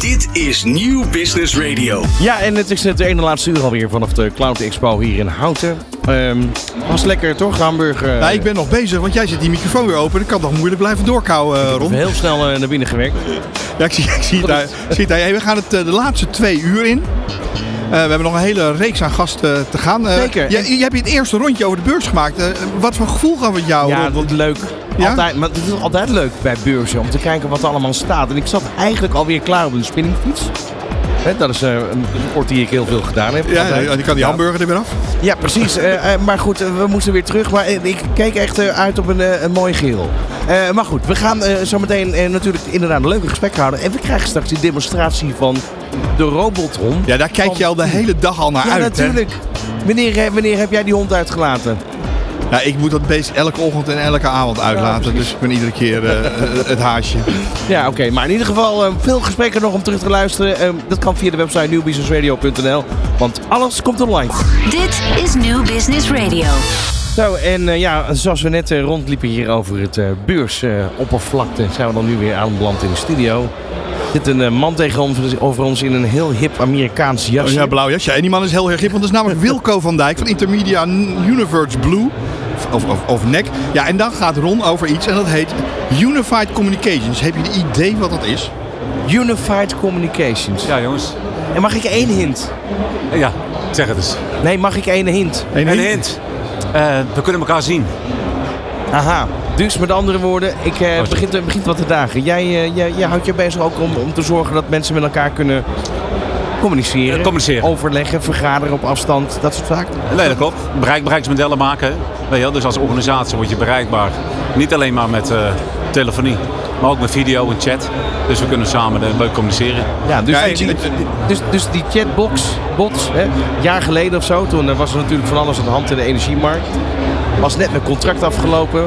Dit is Nieuw Business Radio. Ja, en het is het ene laatste uur alweer vanaf de Cloud Expo hier in Houten. Ehm, was lekker toch, Hamburg? Ja, ik ben nog bezig, want jij zet die microfoon weer open. Ik kan nog moeilijk blijven doorkouwen, uh, Ron. Heel snel uh, naar binnen gewerkt. Ja, ik zie, ik zie het daar. Zie het daar. Hey, we gaan het uh, de laatste twee uur in. Uh, we hebben nog een hele reeks aan gasten te gaan. Uh, Zeker. Je, je hebt het eerste rondje over de beurs gemaakt. Wat voor gevoel gaf het jou? Ja, dat leuk. Ja? Altijd, maar het is altijd leuk bij beurzen om te kijken wat er allemaal staat. En ik zat eigenlijk alweer klaar op een spinningfiets. He, dat is uh, een sport die ik heel veel gedaan heb. Ja, en die kan die hamburger er weer af. Ja, precies. Uh, uh, maar goed, we moesten weer terug. Maar ik keek echt uit op een, een mooi geel. maar goed, we gaan zo meteen natuurlijk inderdaad een leuke gesprek houden. En we krijgen straks die demonstratie van de robothond. Ja, daar kijk je al de hele dag al naar ja, uit. natuurlijk. Wanneer, wanneer heb jij die hond uitgelaten? Ja, ik moet dat beest elke ochtend en elke avond uitlaten. Ja, dus ik ben iedere keer uh, het haasje. Ja, oké. Okay. Maar in ieder geval uh, veel gesprekken nog om terug te luisteren. Uh, dat kan via de website nieuwbusinessradio.nl. Want alles komt online. Dit is New Business Radio. Zo, en uh, ja, zoals we net uh, rondliepen hier over het uh, beursoppervlakte, zijn we dan nu weer aanbeland in de studio. Er zit een man tegenover ons in een heel hip Amerikaans jasje. Ja, blauw jasje. En die man is heel erg hip, want dat is namelijk Wilco van Dijk van Intermedia Universe Blue. Of, of, of NEC. Ja, en dan gaat Ron over iets en dat heet Unified Communications. Heb je een idee wat dat is? Unified Communications. Ja, jongens. En mag ik één hint? Ja, zeg het eens. Nee, mag ik één hint? Eén Een hint. Uh, we kunnen elkaar zien. Aha. Dus met andere woorden, ik uh, begint, begint wat te dagen. Jij, uh, jij, jij houdt je bezig ook om, om te zorgen dat mensen met elkaar kunnen communiceren, uh, communiceren. overleggen, vergaderen op afstand, dat soort zaken? Nee, dat klopt. Bereik, bereiksmodellen maken. Weet je, dus als organisatie word je bereikbaar. Niet alleen maar met telefonie, maar ook met video en chat. Dus we kunnen samen leuk communiceren. Ja, dus, ja, die, die, dus, dus die chatbox, bots, hè, een jaar geleden of zo, toen was er natuurlijk van alles aan de hand in de energiemarkt. Was net mijn contract afgelopen.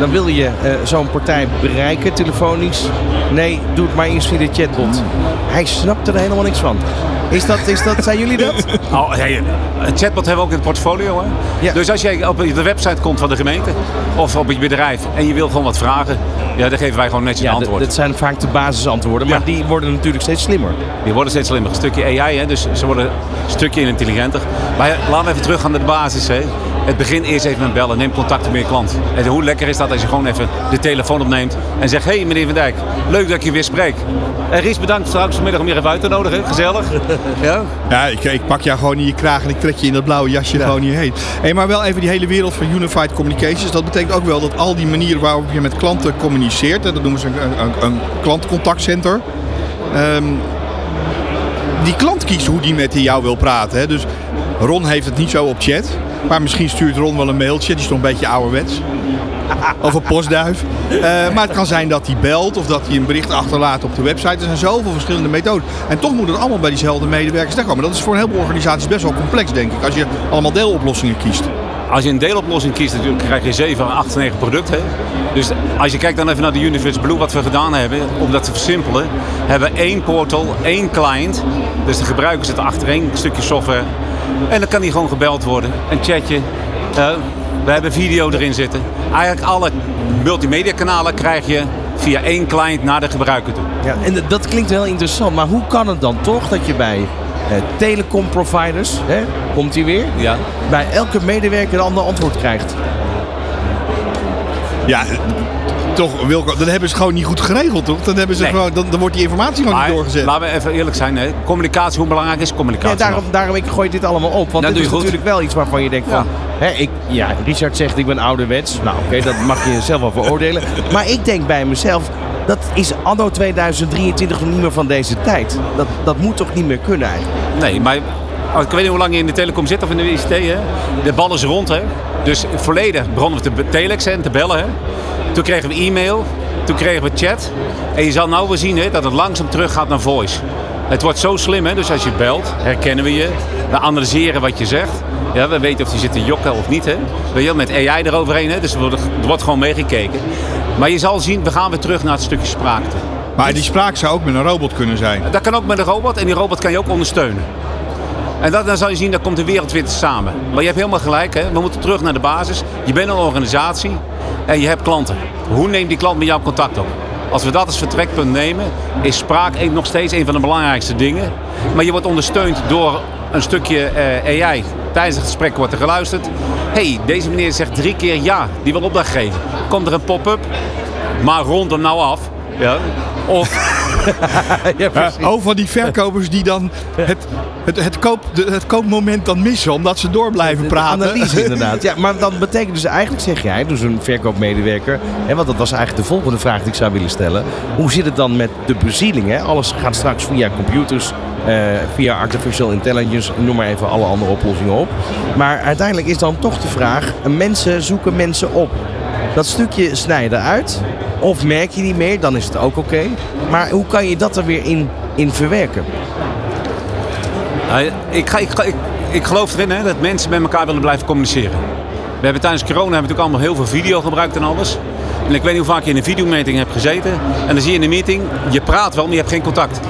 Dan wil je uh, zo'n partij bereiken, telefonisch. Nee, doe het maar eens via de chatbot. Hij snapt er helemaal niks van. Is dat, is dat, zijn jullie dat? Oh, hey, een chatbot hebben we ook in het portfolio. Hè? Ja. Dus als jij op de website komt van de gemeente of op je bedrijf en je wil gewoon wat vragen, ja, dan geven wij gewoon netjes ja, een antwoord. Dat zijn vaak de basisantwoorden, maar ja. die worden natuurlijk steeds slimmer. Die worden steeds slimmer. Een stukje AI, hè? dus ze worden een stukje intelligenter. Maar laten we even terug gaan naar de basis. Hè? Het begin eerst even met bellen. Neem contact met je klant. En hoe lekker is dat als je gewoon even de telefoon opneemt en zegt: Hé hey, meneer Van Dijk, leuk dat ik je weer spreek. En Ries, bedankt straks vanmiddag om je even uit te nodigen. Gezellig. ja, ja ik, ik, pak jou gewoon in je kraag en ik trek je in dat blauwe jasje ja. gewoon hierheen. Hey, maar wel even die hele wereld van Unified Communications. Dat betekent ook wel dat al die manieren waarop je met klanten communiceert, dat noemen ze een, een, een klantcontactcenter. Um, die klant kiest hoe die met jou wil praten. Hè? Dus Ron heeft het niet zo op chat. Maar misschien stuurt Ron wel een mailtje. Die is toch een beetje ouderwets. Of een postduif. Uh, maar het kan zijn dat hij belt of dat hij een bericht achterlaat op de website. Er zijn zoveel verschillende methoden. En toch moet het allemaal bij diezelfde medewerkers daar komen. Dat is voor een heleboel organisaties best wel complex, denk ik. Als je allemaal deeloplossingen kiest. Als je een deeloplossing kiest, natuurlijk krijg je 7, 8, 9 producten. Dus als je kijkt dan even naar de Universe Blue, wat we gedaan hebben, om dat te versimpelen, hebben we één portal, één client. Dus de gebruiker zit achter één stukje software. En dan kan die gewoon gebeld worden. Een chatje. Uh, we hebben video erin zitten. Eigenlijk alle multimedia kanalen krijg je via één client naar de gebruiker toe. Ja, en dat klinkt wel interessant. Maar hoe kan het dan toch dat je bij uh, telecomproviders, hè, komt hij weer, ja. bij elke medewerker een ander antwoord krijgt? Ja, toch, Wilco, dan hebben ze gewoon niet goed geregeld, toch? Dan, hebben ze Nee. gewoon, dan, dan wordt die informatie gewoon Maar niet doorgezet. laten we even eerlijk zijn. Hè. Communicatie, hoe belangrijk is communicatie? Ja, daarom, daarom ik gooi dit allemaal op. Want Dat dit doe is goed. natuurlijk wel iets waarvan je denkt van... Hè, ik, ja, Richard zegt ik ben ouderwets. Nou oké, dat mag je zelf wel veroordelen. Maar ik denk bij mezelf... Dat is anno 2023 nog niet meer van deze tijd. Dat, dat moet toch niet meer kunnen eigenlijk? Nee, maar oh, ik weet niet hoe lang je in de telecom zit of in de ICT. Hè. De bal is rond. Hè. Dus volledig begonnen we te telexen en te bellen. Hè. Toen kregen we e-mail. Toen kregen we chat. En je zal nou wel zien hè, dat het langzaam terug gaat naar voice. Het wordt zo slim, hè? dus als je belt, herkennen we je. We analyseren wat je zegt. Ja, we weten of die zit te jokken of niet. Hè? Weet je, met AI eroverheen, hè? dus er wordt, er wordt gewoon meegekeken. Maar je zal zien, we gaan weer terug naar het stukje spraak. Maar die spraak zou ook met een robot kunnen zijn. Dat kan ook met een robot en die robot kan je ook ondersteunen. En dat, dan zal je zien, dan komt de wereld weer samen. Maar je hebt helemaal gelijk, hè? we moeten terug naar de basis. Je bent een organisatie en je hebt klanten. Hoe neemt die klant met jou contact op? Als we dat als vertrekpunt nemen, is spraak nog steeds een van de belangrijkste dingen. Maar je wordt ondersteund door een stukje eh, AI. Tijdens het gesprek wordt er geluisterd. hey, deze meneer zegt drie keer ja, die wil opdracht geven. Komt er een pop-up, maar rond hem nou af. Ja. Of ja, precies. Oh, van die verkopers die dan het, het, het, koop, het koopmoment dan missen omdat ze door blijven De praten. analyse inderdaad. Ja, maar dat betekent dus eigenlijk, zeg jij, dus een verkoopmedewerker. Hè, want dat was eigenlijk de volgende vraag die ik zou willen stellen. Hoe zit het dan met de bezieling? Hè? Alles gaat straks via computers, eh, via artificial intelligence, noem maar even alle andere oplossingen op. Maar uiteindelijk is dan toch de vraag, eh, mensen zoeken mensen op. Dat stukje snijden uit. Of merk je niet meer, dan is het ook oké. Maar hoe kan je dat er weer in, in verwerken? Nou, ik, ga, ik, ik, ik geloof erin hè, dat mensen met elkaar willen blijven communiceren. We hebben tijdens corona hebben we natuurlijk allemaal heel veel video gebruikt en alles. En ik weet niet hoe vaak je in een videometing hebt gezeten. En dan zie je in een meeting, je praat wel, maar je hebt geen contact.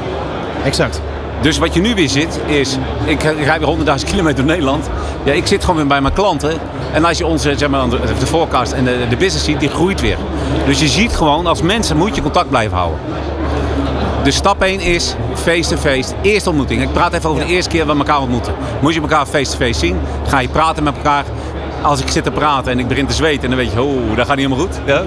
Exact. Dus wat je nu weer zit is, ik rijd weer 100.000 kilometer door Nederland. Ja, ik zit gewoon weer bij mijn klanten. En als je onze, zeg maar, de forecast en de, de business ziet, die groeit weer. Dus je ziet gewoon, als mensen moet je contact blijven houden. Dus stap 1 is face-to-face. Eerste ontmoeting. Ik praat even over de eerste keer dat we elkaar ontmoeten. Moet je elkaar face-to-face zien. Ga je praten met elkaar. Als ik zit te praten en ik begin te zweten, dan weet je, oh, dat gaat niet helemaal goed. Ja?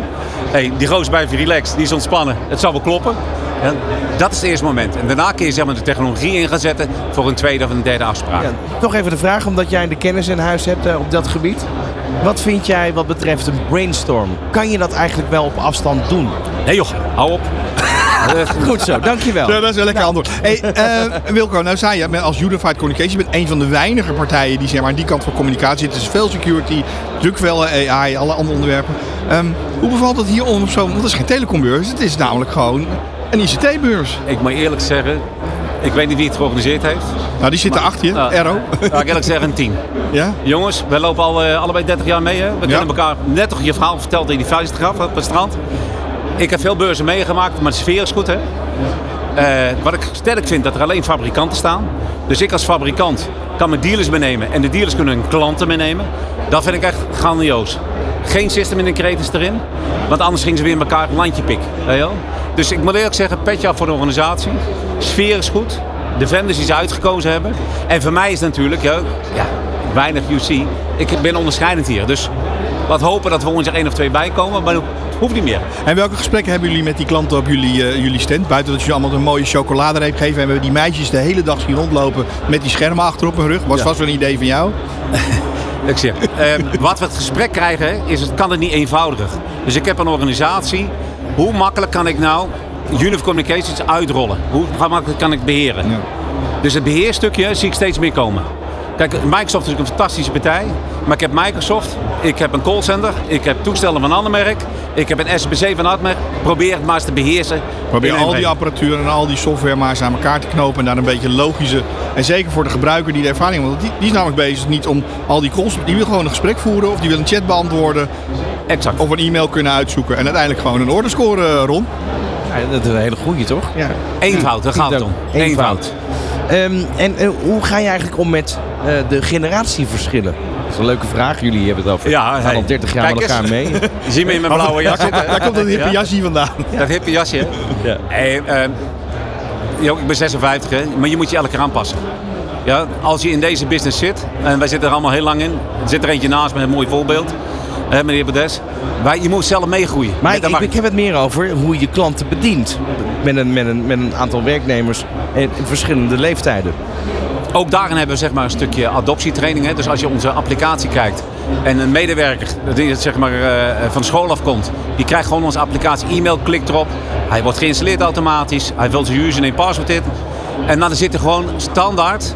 Hey, die bij even relaxed, die is ontspannen. Het zal wel kloppen. Ja? Dat is het eerste moment. En daarna kun je zeg maar, de technologie in gaan zetten voor een tweede of een derde afspraak. Ja, toch even de vraag, omdat jij de kennis in huis hebt eh, op dat gebied. Wat vind jij wat betreft een brainstorm? Kan je dat eigenlijk wel op afstand doen? Nee joh, hou op. Goed zo, dankjewel. Ja, dat is een lekker antwoord. Hey, eh, Wilco, nou zei je, als Unified Communication, je bent een van de weinige partijen die zeg maar, aan die kant van communicatie zitten. Dus veel security, druk wel AI, alle andere onderwerpen. Ehm, hoe bevalt het hier om op zo'n, want het is geen telecombeurs, het is namelijk gewoon een ICT-beurs. Ik moet eerlijk zeggen, ik weet niet wie het georganiseerd heeft. Nou, die zitten achter je, Nou, Aero. Laat ik eerlijk zeggen, een tien. Ja? Jongens, we lopen al eh, allebei 30 jaar mee. Hè? We kennen elkaar net toch je verhaal verteld in die vuist gaf op het strand. Ik heb veel beurzen meegemaakt, maar de sfeer is goed. Hè? Eh, wat ik sterk vind, dat er alleen fabrikanten staan. Dus ik als fabrikant kan mijn dealers meenemen en de dealers kunnen hun klanten meenemen. Dat vind ik echt grandioos. Geen system integrators erin, want anders gingen ze weer in elkaar landje pik. Dus ik moet eerlijk zeggen, petje af voor de organisatie. Sfeer is goed. De vendors die ze uitgekozen hebben. En voor mij is het natuurlijk, ja, ja, weinig UC. Ik ben onderscheidend hier. Dus laat hopen dat we ons er één of twee bij komen, maar dat hoeft niet meer. En welke gesprekken hebben jullie met die klanten op jullie, eh, jullie stand? Buiten dat je allemaal een mooie chocoladereep geven en we hebben die meisjes de hele dag zien rondlopen met die schermen achter op hun rug. Was vast wel een idee van jou. Ik zeg, ehm, wat we het gesprek krijgen, is het kan het niet eenvoudiger. Dus ik heb een organisatie. Hoe makkelijk kan ik nou Univ Communications uitrollen? Hoe makkelijk kan ik beheren? Ja. Dus het beheerstukje zie ik steeds meer komen. Kijk, Microsoft is natuurlijk een fantastische partij. Maar ik heb Microsoft, ik heb een callcenter, ik heb toestellen van een ander merk, ik heb een SBC van een ander merk. Probeer het maar eens te beheersen. Probeer al die apparatuur en al die software maar eens aan elkaar te knopen en daar een beetje logische. En zeker voor de gebruiker die de ervaring heeft. Want die, die is namelijk bezig niet om al die calls. Die wil gewoon een gesprek voeren of die wil een chat beantwoorden. Exact. Of een e-mail kunnen uitzoeken. En uiteindelijk gewoon een order scoren, Ron. Ja, dat is een hele goeie, toch? Ja. Eenvoud, daar gaat het om. Eenvoud. Ehm, en eh, hoe ga je eigenlijk om met eh, de generatieverschillen? Dat is een leuke vraag. Jullie hebben het over. Ja, we gaan hey. al 30 jaar met elkaar mee. Je ziet me in mijn blauwe jas zitten. Daar komt dat hippe Ja? jasje vandaan. Dat hippe jasje. hè? Ja. Hey, ehm, yo, ik ben 56, hè, maar je moet je elke keer aanpassen. Ja, als je in deze business zit, en wij zitten er allemaal heel lang in. Er zit er eentje naast met een mooi voorbeeld. Meneer Bedes. Wij, je moet zelf meegroeien. Maar ik, ik heb het meer over hoe je klanten bedient. Met een, met een, met een aantal werknemers in, verschillende leeftijden. Ook daarin hebben we zeg maar, een stukje adoptietraining. Hè. Dus als je onze applicatie kijkt en een medewerker die zeg maar, eh, van school afkomt, die krijgt gewoon onze applicatie, e-mail, klikt erop. Hij wordt geïnstalleerd automatisch. Hij vult zijn username en password in. En dan zit er gewoon standaard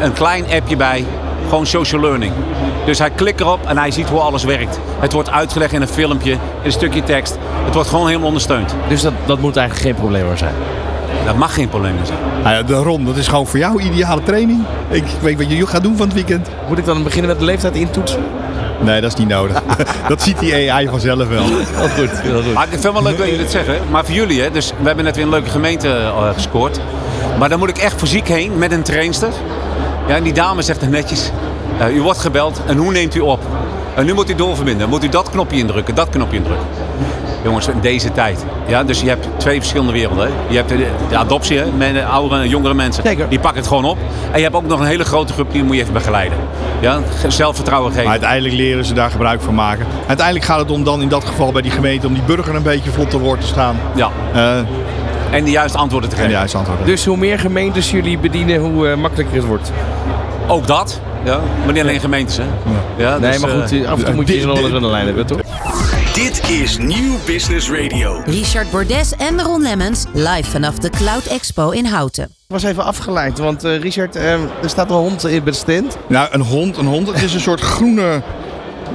een klein appje bij. Gewoon social learning. Dus hij klikt erop en hij ziet hoe alles werkt. Het wordt uitgelegd in een filmpje, in een stukje tekst. Het wordt gewoon helemaal ondersteund. Dus dat, dat moet eigenlijk geen probleem meer zijn. Dat mag geen probleem meer zijn. Nou ja, de Ron, dat is gewoon voor jou ideale training. Ik weet wat je gaat doen van het weekend. Moet ik dan beginnen met de leeftijd intoetsen? Nee, dat is niet nodig. dat ziet die AI vanzelf wel. Heel goed, heel goed. Maar ik vind het wel leuk dat jullie dit zeggen. Maar voor jullie, hè, dus we hebben net weer een leuke gemeente eh, gescoord. Maar dan moet ik echt fysiek heen met een trainster. Ja, en die dame zegt er netjes. Eh, u wordt gebeld en hoe neemt u op? En nu moet u doorverbinden. Moet u dat knopje indrukken, dat knopje indrukken. Jongens, in deze tijd. Ja, dus je hebt twee verschillende werelden. hè. Je hebt de, de adoptie, hè, met de oudere en jongere mensen. Zeker. Die pakken het gewoon op. En je hebt ook nog een hele grote groep die moet je even begeleiden. Ja, zelfvertrouwen geven. Maar uiteindelijk leren ze daar gebruik van maken. Uiteindelijk gaat het om dan in dat geval bij die gemeente om die burger een beetje vlot te woord te staan. Ja, Eh, en de juiste antwoorden te en geven. de juiste antwoorden. Dus hoe meer gemeentes jullie bedienen, hoe eh, makkelijker het wordt. Ook dat. Ja, maar niet alleen gemeentes. Hè. Ja, Nee, dus, maar goed, eh, af en toe moet je dit- onder de lijn hebben, toch? Dit is Nieuw Business Radio. Richard Bordes en Ron Lemmens live vanaf de Cloud Expo in Houten. Ik was even afgeleid, want eh, Richard, eh, er staat een hond in bij de stand. Nou, een hond, een hond. Het is een soort groene,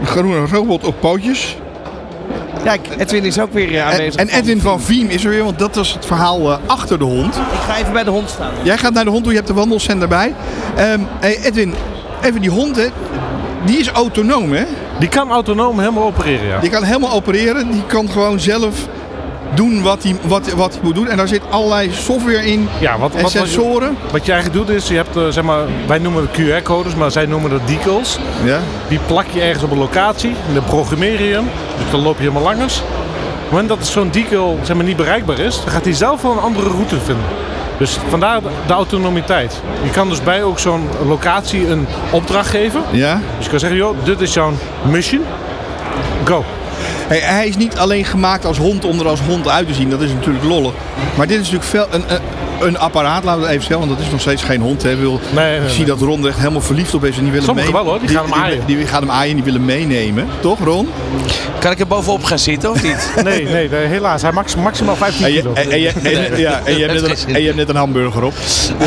groene robot op pootjes. Ja, ik- Edwin is ook weer eh, En, aanwezig. en Edwin van Viem is er weer, want dat was het verhaal eh, achter de hond. Ik ga even bij de hond staan. Jij gaat naar de hond toe, je hebt de wandelcenter bij. Ehm hey Edwin, even die hond, hè, die is autonoom, hè? Die kan autonoom helemaal opereren, ja. Die kan helemaal opereren. Die kan gewoon zelf doen wat hij, wat, wat hij moet doen. En daar zit allerlei software in Ja, wat, en wat, wat, je, sensoren. wat je eigenlijk doet is, je hebt, eh, zeg maar, wij noemen het QR-codes, maar zij noemen dat decals. Ja. Die plak je ergens op een locatie, en dan programmeer je hem. Dus dan loop je helemaal langs. Op het moment dat zo'n decal zeg maar, niet bereikbaar is, dan gaat hij zelf wel een andere route vinden. Dus vandaar de, autonomiteit. Je kan dus bij ook zo'n locatie een opdracht geven. ja. Dus je kan zeggen, joh, dit is jouw mission. Go. Hey, hij is niet alleen gemaakt als hond om er als hond uit te zien. Dat is natuurlijk lollig. Maar dit is natuurlijk veel, een, een, een apparaat, laten we het even stellen. Want dat is nog steeds geen hond. Hè. Ik Wil, Nee, nee, ik nee. zie dat Ron er echt helemaal verliefd op is. En die willen Sommigen mee- wel, hoor. Die gaan hem aaien. Die, die gaan hem aaien en die willen meenemen. Toch Ron? Kan ik er bovenop gaan zitten of niet? Nee, nee, nee, helaas. Hij max, maximaal 15 En je, kilo. en, en je, en- ja, en je, hebt net een, en je hebt net een hamburger op.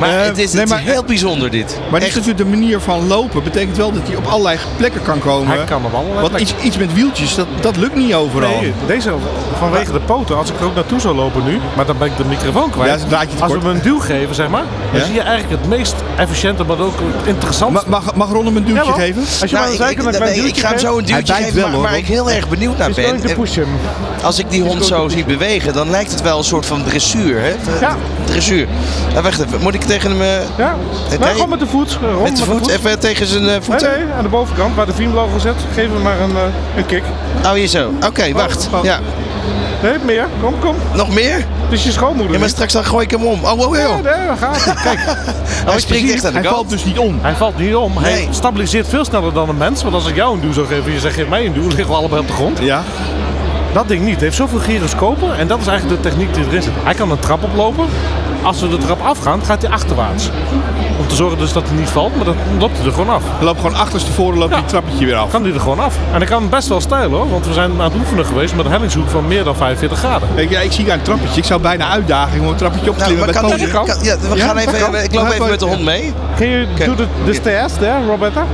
Maar Eh, het is, nee, het maar- is heel bijzonder dit. Maar dit is natuurlijk de manier van lopen. Betekent wel dat hij op allerlei plekken kan komen. Hij kan op allerlei Want plekken. iets, iets met wieltjes, dat, dat lukt niet overal. Nee, deze vanwege de poten. Als ik er ook naartoe zou lopen nu, maar dan ben ik de microfoon kwijt. Ja, Als we hem een duw geven, zeg maar, dan Ja? zie je eigenlijk het meest efficiënte, maar ook het interessantste. Ma- mag, mag Ron hem een duwtje geven? Als je Nou, maar ik, ik, een ik ga hem zo een duwtje geven, wel, maar, hoor, waar ik heel erg benieuwd naar ben. Als ik die hond zo zie bewegen, dan lijkt het wel een soort van dressuur. Hè? Ja. Dressuur. Nou, wacht even. Moet ik tegen hem... eh, Ja, Nee, nee, gewoon met de voet. Rond met de voet? Even tegen zijn eh, Nee, voeten? nee, aan de bovenkant waar de logo zit. Geef hem maar een, eh, een kick. Oh, hier zo. Oké, wacht. oh. Ja. Nee, meer. Kom, kom. Nog meer? Het is je schoonmoeder. Ja, maar straks dan gooi ik hem om. Oh, oh, oh. Ja, nee, daar gaat hij. Kijk, Oh, hij springt echt aan de Hij kant. valt dus niet om. hij valt niet om. Nee. Hij stabiliseert veel sneller dan een mens. Want als ik jou een duw zou geven en je zegt geef mij een duw, liggen we allebei op de grond. Ja. Dat ding niet. Het heeft zoveel gyroscopen en dat is eigenlijk de techniek die erin zit. Hij kan een trap oplopen. Als we de trap afgaan, gaat hij achterwaarts. Te zorgen dus dat hij niet valt, maar dan loopt hij er gewoon af. Hij loopt gewoon achterstevoren, loopt Ja. die trappetje weer af. Kan hij er gewoon af. En hij kan best wel stijl hoor, want we zijn aan het oefenen geweest met een hellingshoek van meer dan 45 graden. Kijk, ja, ik zie daar een trappetje. Ik zou bijna uitdagen om een trappetje op te Nou, klimmen maar met kan, kan, ja, we Ja, gaan even, kan. ik loop even met de hond mee. Can you do the, the stairs there, Roberta?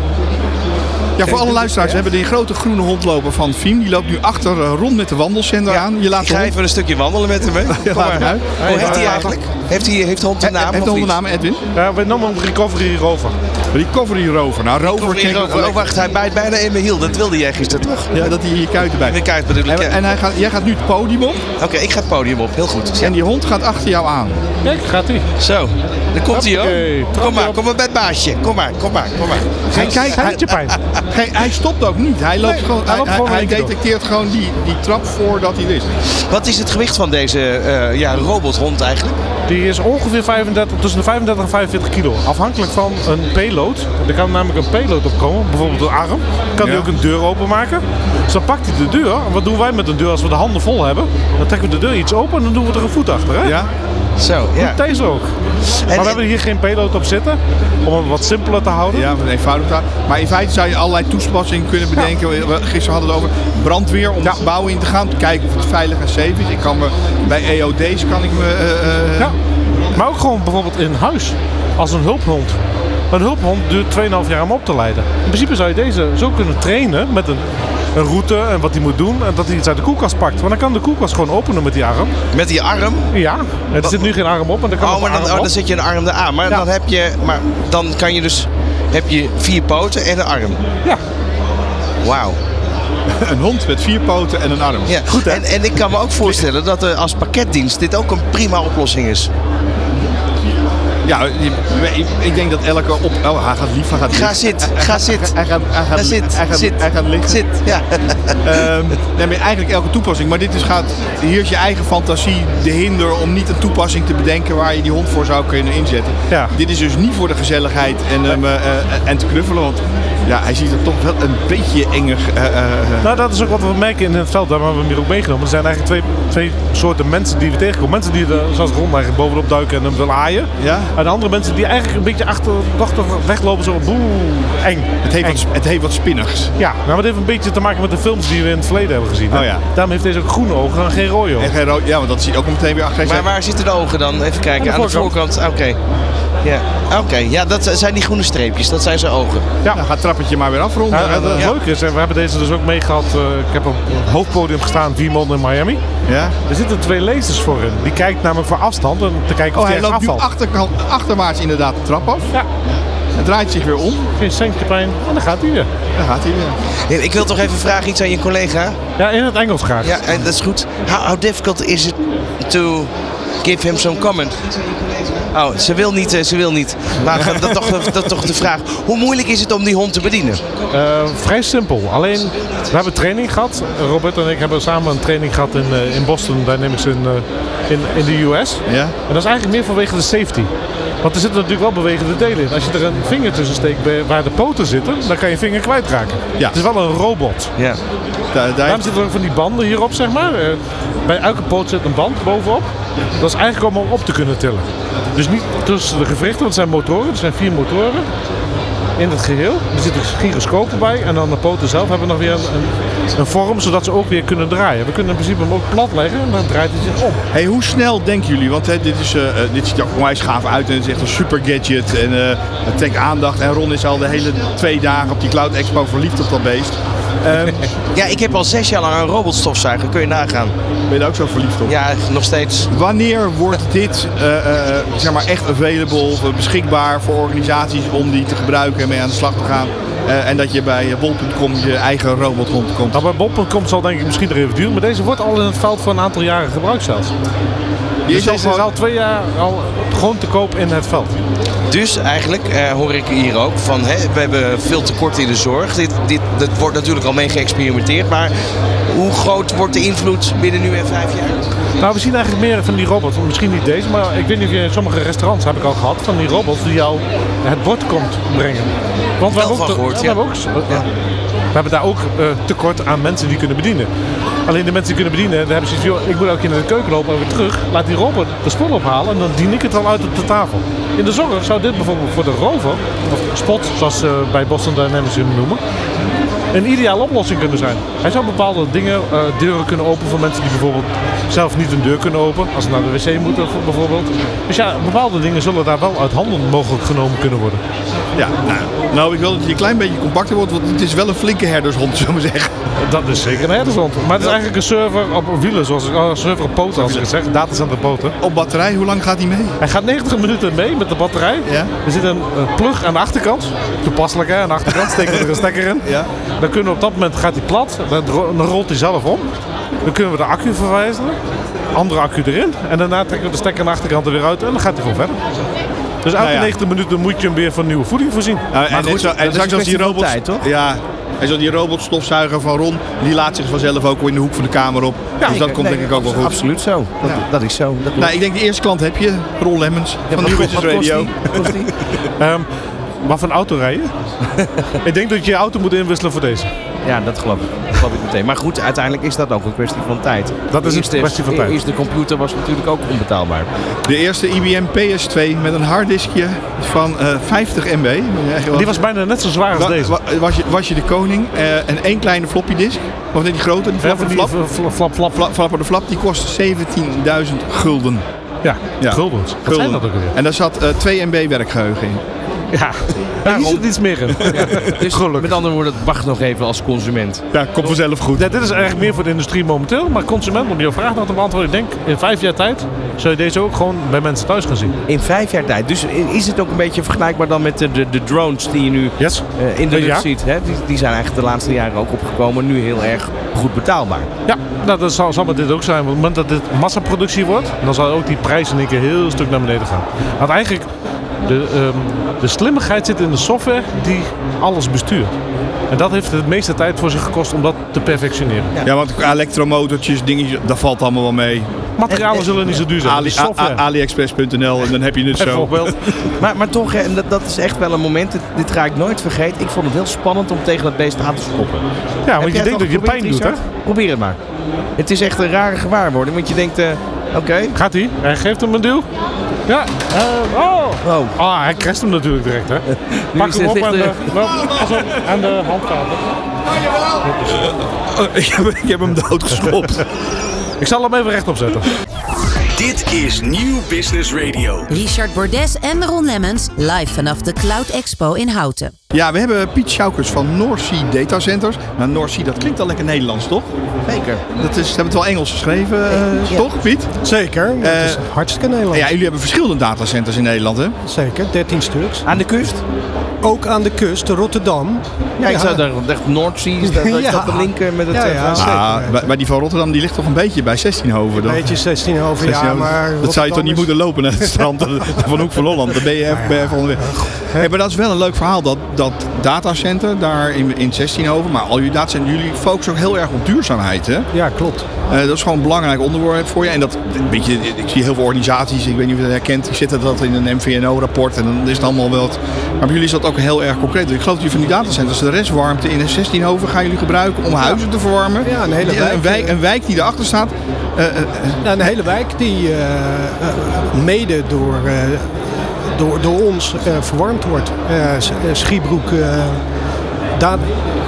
Ja, voor alle luisteraars. We hebben die grote groene hond lopen van Fiem. Die loopt nu achter eh, rond met de wandelzender aan. Je laat Ik ga hond... even een stukje wandelen met hem. Hè. Kom laat maar. hem uit. Hoe heet hij eigenlijk? Heeft, hij, heeft de hond een naam? Heeft hond een naam, Edwin? Ja, we noemen hem Recovery Rover. Recovery Rover. Nou, Rover oh, wacht, hij bijt bijna in mijn hiel. Dat wilde jij gisteren toch? Ja, dat hij in je kuiten bij. In de kuit bedoel ik, En, hij gaat, jij gaat nu het podium op. Oké, ik ga het podium op. Heel goed. Ja. En die hond gaat achter jou aan. Kijk, gaat hij. Zo, daar komt hij hoor. Kom maar, op. kom maar bij het baasje. Kom maar, kom maar, kom maar. Hij, kijkt, hij, pijn. hij, hij stopt ook niet. Hij, loopt Nee, gewoon, hij hij, loopt hij, gewoon hij detecteert gewoon die, die trap voordat hij er is. Wat is het gewicht van deze eh, ja, robothond eigenlijk? Die is ongeveer 35, tussen de 35 en 45 kilo. Afhankelijk van een payload. Er kan namelijk een payload opkomen, bijvoorbeeld een arm. Kan Ja. hij ook een deur openmaken. Dus dan pakt hij de deur. En wat doen wij met een deur als we de handen vol hebben? Dan trekken we de deur iets open en dan doen we er een voet achter. Hè? Ja? Zo, ja. Deze ook. maar we hebben hier geen payload op zitten. Om het wat simpeler te houden. Ja, eenvoudig taal. Maar in feite zou je allerlei toespassingen kunnen bedenken. We- Gisteren hadden we het over brandweer om Ja. het gebouw in te gaan. Te kijken of het veilig en safe is. Ik kan me, bij EOD's kan ik me... eh, eh, Ja. Maar ook gewoon bijvoorbeeld in huis. Als een hulphond. Een hulphond duurt 2,5 jaar om op te leiden. In principe zou je deze zo kunnen trainen met een, een route en wat hij moet doen. En dat hij iets uit de koelkast pakt. Want dan kan de koelkast gewoon openen met die arm. Met die arm. Ja, er zit nu geen arm op. En dan kan Oh, maar de dan, arm oh, op. dan zet je een arm eraan. Maar Ja. dan heb je, maar dan kan je dus, heb je vier poten en een arm. Ja, Wauw. Een hond met vier poten en een arm. Ja. Goed, hè? en, en ik kan me ook voorstellen dat er als pakketdienst dit ook een prima oplossing is. Ja, ik, ik denk dat elke op... Oh, hij gaat lief, hij gaat Ga lief. zit, ga zit. Hij gaat, hij gaat, Ga zit, hij gaat, zit. hij gaat liggen. Zit, ja. Ehm, nee, maar eigenlijk elke toepassing. Maar dit is gaat, hier is je eigen fantasie de hinder om niet een toepassing te bedenken waar je die hond voor zou kunnen inzetten. Ja. Dit is dus niet voor de gezelligheid en, hem, eh, eh, en te knuffelen. Want ja, hij ziet er toch wel een beetje enger. eh. Nou, dat is ook wat we merken in het veld. Daar hebben we hem hier ook meegenomen. Er zijn eigenlijk twee, twee soorten mensen die we tegenkomen. Mensen die er zoals Ron eigenlijk bovenop duiken en hem willen aaien. Ja? En andere mensen die eigenlijk een beetje achterdochtig weglopen. Zo boe, eng. het, heeft Eng. wat, het heeft wat spinnigs. Ja, nou, maar het heeft een beetje te maken met de films die we in het verleden hebben gezien. Oh ja. Daarom heeft deze ook groene ogen en geen rode ogen. En geen rood, ja, want dat zie je ook meteen weer achter. Maar waar zitten de ogen dan? Even kijken. Aan Aan de de voorkant. Oké. Ja, oké. Ja, dat zijn die groene streepjes. Dat zijn zijn ogen. Ja. Nou, ga het trappetje maar weer afronden. Ja, En, het eh, leuke is, en we hebben deze dus ook meegehad. eh ik heb op het hoofdpodium gestaan, Viemon in Miami. ja. Er zitten twee lasers voor in. Die kijkt namelijk voor afstand en te kijken of Oh, hij hij loopt nu afvalt. achterkant, achterwaarts inderdaad de trap af. Ja, Het draait zich weer om. geen centje pijn. En dan gaat hij weer. Dan gaat hij weer. Ik wil toch even vragen iets aan je collega. Ja, in het Engels graag. Ja, en dat is goed. How, how difficult is it to give him some comment? Oh, ze wil niet, eh, ze wil niet. Maar dat, toch, dat toch de vraag. Hoe moeilijk is het om die hond te bedienen? Eh, vrij simpel. Alleen, we hebben training gehad. Robert en ik hebben samen een training gehad in, eh, in Boston Dynamics in, eh, in, in de US. Ja. En dat is eigenlijk meer vanwege de safety. Want er zitten natuurlijk wel bewegende delen in. Als je er een vinger tussen steekt waar de poten zitten, dan kan je vinger kwijtraken. Ja. Het is wel een robot. Ja. Daar, daar Daarom zitten er ook van die banden hierop, zeg maar. Bij elke poot zit een band bovenop. Dat is eigenlijk hem op te kunnen tillen. Dus niet tussen de gewrichten, want het zijn motoren. Er zijn vier motoren in het geheel. Er zitten gyroscopen bij. En aan de poten zelf hebben nog weer een, een, vorm, zodat ze ook weer kunnen draaien. We kunnen in principe hem ook plat leggen en dan draait hij zich om. Hey, hoe snel denken jullie? Want hè, dit, is, eh, eh, dit ziet er onwijs gaaf uit en het is echt een super gadget. En eh, het trekt aandacht. En Ron is al de hele twee dagen op die Cloud Expo verliefd op dat beest. Ehm, ja, ik heb al zes jaar lang een robotstofzuiger. Kun je nagaan. ben je daar ook zo verliefd op? Ja, nog steeds. Wanneer wordt dit eh, eh, zeg maar echt available, beschikbaar voor organisaties om die te gebruiken en mee aan de slag te gaan? Eh, en dat je bij bol.com je eigen robot rondkomt. Nou, bij Bob.com zal denk ik misschien nog even duren. Maar deze wordt al in het veld voor een aantal jaren gebruikt zelfs. Die Dus is al deze is al twee jaar al gewoon te koop in het veld. Dus eigenlijk eh, hoor ik hier ook van, hè, we hebben veel tekort in de zorg. Dit, dit, dat wordt natuurlijk al mee geëxperimenteerd. Maar hoe groot wordt de invloed binnen nu en vijf jaar? Nou, we zien eigenlijk meer van die robots. Misschien niet deze, maar ik weet niet of je in sommige restaurants heb ik al gehad van die robots die jou het bord komt brengen. Want we hebben ook, we hebben eh, Ja. we hebben daar ook eh, tekort aan mensen die kunnen bedienen. Alleen de mensen die kunnen bedienen, daar hebben ze zoiets, ik moet elke keer naar de keuken lopen en weer terug. Laat die robot de spul ophalen en dan dien ik het al uit op de tafel. In de zorg zou dit bijvoorbeeld voor de rover, of spot zoals ze bij Boston Dynamics hem noemen, een ideale oplossing kunnen zijn. Hij zou bepaalde dingen, eh, deuren kunnen openen voor mensen die bijvoorbeeld zelf niet een deur kunnen openen. Als ze naar de wc moeten bijvoorbeeld. Dus ja, bepaalde dingen zullen daar wel uit handen mogelijk genomen kunnen worden. Ja, nou, nou, ik wil dat hij een klein beetje compacter wordt, want het is wel een flinke herdershond, zullen we zeggen. Dat is zeker een herdershond. Maar het is eigenlijk een server op wielen, zoals ik, oh, een server op poten als ik het zeg. Datacenter poten. Op batterij, hoe lang gaat hij mee? Hij gaat 90 minuten mee met de batterij. Ja. Er zit een, een plug aan de achterkant. Toepasselijk hè, aan de achterkant steken we er een stekker in. Ja. Dan kunnen we op dat moment gaat hij plat. Dan rolt hij zelf om. Dan kunnen we de accu verwijzeren. Andere accu erin. En daarna trekken we de stekker aan de achterkant er weer uit. En dan gaat hij gewoon verder. Dus elke Nou ja. 90 minuten moet je hem weer van nieuwe voeding voorzien. Nou, en, goed, zo- dat en is straks als die van robot, tijd, toch? Ja, en zo die robotstofzuiger van Ron, die laat zich vanzelf ook wel in de hoek van de kamer op. dus dat komt Nee, denk ik ook wel goed. Absoluut zo. Dat, dat is zo. Dat. Nou, ik denk de eerste klant heb je, Ron Lemmens van Nieuw Business Wat kost Radio. die? Wat kost die? Ehm wat voor een auto rijden? ik denk dat je je auto moet inwisselen voor deze. Ja, dat geloof ik. Dat geloof ik meteen. Maar goed, uiteindelijk is dat ook een kwestie van tijd. Dat is een kwestie van tijd. Eerste computer was natuurlijk ook onbetaalbaar. De eerste IBM PS2 met een harddiskje van eh 50 MB. Die was bijna net zo zwaar als deze. wa- was, je, was je de koning eh, en één kleine floppy disk, of net die grote, die Ja, flap, van die flap, flap, flap, flap, flapper de flap, die kost 17.000 gulden. Ja, Ja. guldens. Wat Gulden. zijn dat ook weer? En daar zat eh 2 MB werkgeheugen in. Ja, daar zit iets meer in. Dus met andere woorden, wacht nog even als consument. Ja, komt vanzelf goed. Ja, dit is eigenlijk meer voor de industrie momenteel. Maar consument, om jouw vraag nog te beantwoorden. Ik denk, in vijf jaar tijd zul je deze ook gewoon bij mensen thuis gaan zien. In vijf jaar tijd. Dus is het ook een beetje vergelijkbaar dan met de, de, de drones die je nu Yes. eh, in de Ja. lucht ziet? Hè? Die, die zijn eigenlijk de laatste jaren ook opgekomen. Nu heel erg goed betaalbaar. Ja, nou, dat zal, zal met dit ook zijn. Op het moment dat dit massaproductie wordt, dan zal ook die prijs in één keer heel stuk naar beneden gaan. Want eigenlijk, De, ehm, de slimmigheid zit in de software die alles bestuurt. En dat heeft het meeste tijd voor zich gekost om dat te perfectioneren. Ja, want elektromotortjes, dingetjes, dat valt allemaal wel mee. Materialen En- zullen niet zo duur zijn. Ali. A- AliExpress.nl en dan heb je het zo. bijvoorbeeld. Maar, maar toch, en dat, dat is echt wel een moment, dit, dit ga ik nooit vergeten. Ik vond het heel spannend om tegen dat beest aan te schoppen. Ja, Heb want je jij het denkt dat je pijn doet, hè? Probeer het maar. Het is echt een rare gewaarwording, want je denkt, eh, oké, Gaat hij? Hij geeft hem een duw. Ja. eh, oh. oh, Ah, hij crasht hem natuurlijk direct, hè? Pak hem op aan echt, de, pas op, aan de handvaten. Oh, ik, heb, ik heb hem doodgeschopt. Ik zal hem even rechtop zetten. Dit is Nieuw Business Radio. Richard Bordes en Ron Lemmens live vanaf de Cloud Expo in Houten. ja, we hebben Piet Schaukers van North Sea Data Centers. Nou, North Sea, dat klinkt al lekker Nederlands, toch? zeker. Dat is, ze hebben het wel Engels geschreven, eh, Ja. toch, Piet? Zeker, dat Eh, is hartstikke Nederlands. Ja, jullie hebben verschillende datacenters in Nederland, hè? Zeker, 13 stuks. Aan de kust? Ook aan de kust, Rotterdam. Ja, ik zou daar echt Noordzee, is dat, is Ja. dat de link eh, met het Ja, eh, ja, zeker. Ah, bij, bij die van Rotterdam, die ligt toch een beetje bij 16hoven. dan? Beetje 16 over 16 maar dat zou je toch niet moeten lopen naar het strand van Hoek van Holland. Dan ben je even, ben je even onderweg. Hey, maar dat is wel een leuk verhaal, dat, dat datacenter daar in, in 16hoven. Maar al jullie datacenters, jullie focussen ook heel erg op duurzaamheid, hè? Ja, klopt. Eh, dat is gewoon een belangrijk onderwerp voor je. En dat, een beetje, ik zie heel veel organisaties, ik weet niet of je dat herkent, die zitten dat in een MVNO-rapport en dan is het allemaal wel. Maar bij jullie is dat ook heel erg concreet. Ik geloof dat jullie van die datacenters, de restwarmte in een 16 hoven gaan jullie gebruiken om huizen te verwarmen. Ja, een hele wijk, Een wijk, een wijk die erachter staat. Eh, eh, eh, Ja, een hele wijk die eh, eh, mede door, eh, door, door ons verwarmd wordt. Schiebroek daar,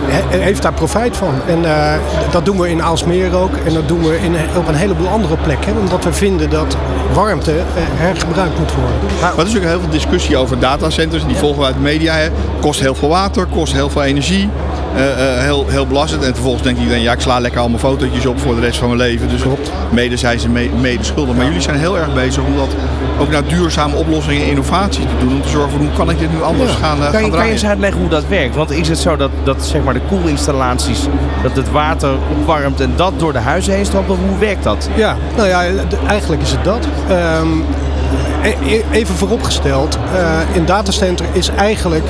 he- heeft daar profijt van. En eh, dat doen we in Aalsmeer ook. En dat doen we in, op een heleboel andere plekken. Omdat we vinden dat warmte eh, hergebruikt moet worden. Maar er is natuurlijk heel veel discussie over datacenters. Die volgen we uit de media. Hè. Kost heel veel water, kost heel veel energie. eh, eh, heel, heel belastend. En vervolgens denkt iedereen, ja, ik sla lekker al mijn fotootjes op voor de rest van mijn leven. Dus mede zijn ze me- mede schuldig. Maar jullie zijn heel erg bezig om dat ook naar duurzame oplossingen en innovaties te doen. Om te zorgen voor hoe kan ik dit nu anders gaan, eh, gaan Kan je, kan je draaien. eens uitleggen hoe dat werkt? Want is het zo dat, dat zeg maar de koelinstallaties, dat het water opwarmt en dat door de huizen heen stroomt? Hoe werkt dat? Ja, nou ja, eigenlijk is het dat. Ehm, e- e- even vooropgesteld, eh een datacenter is eigenlijk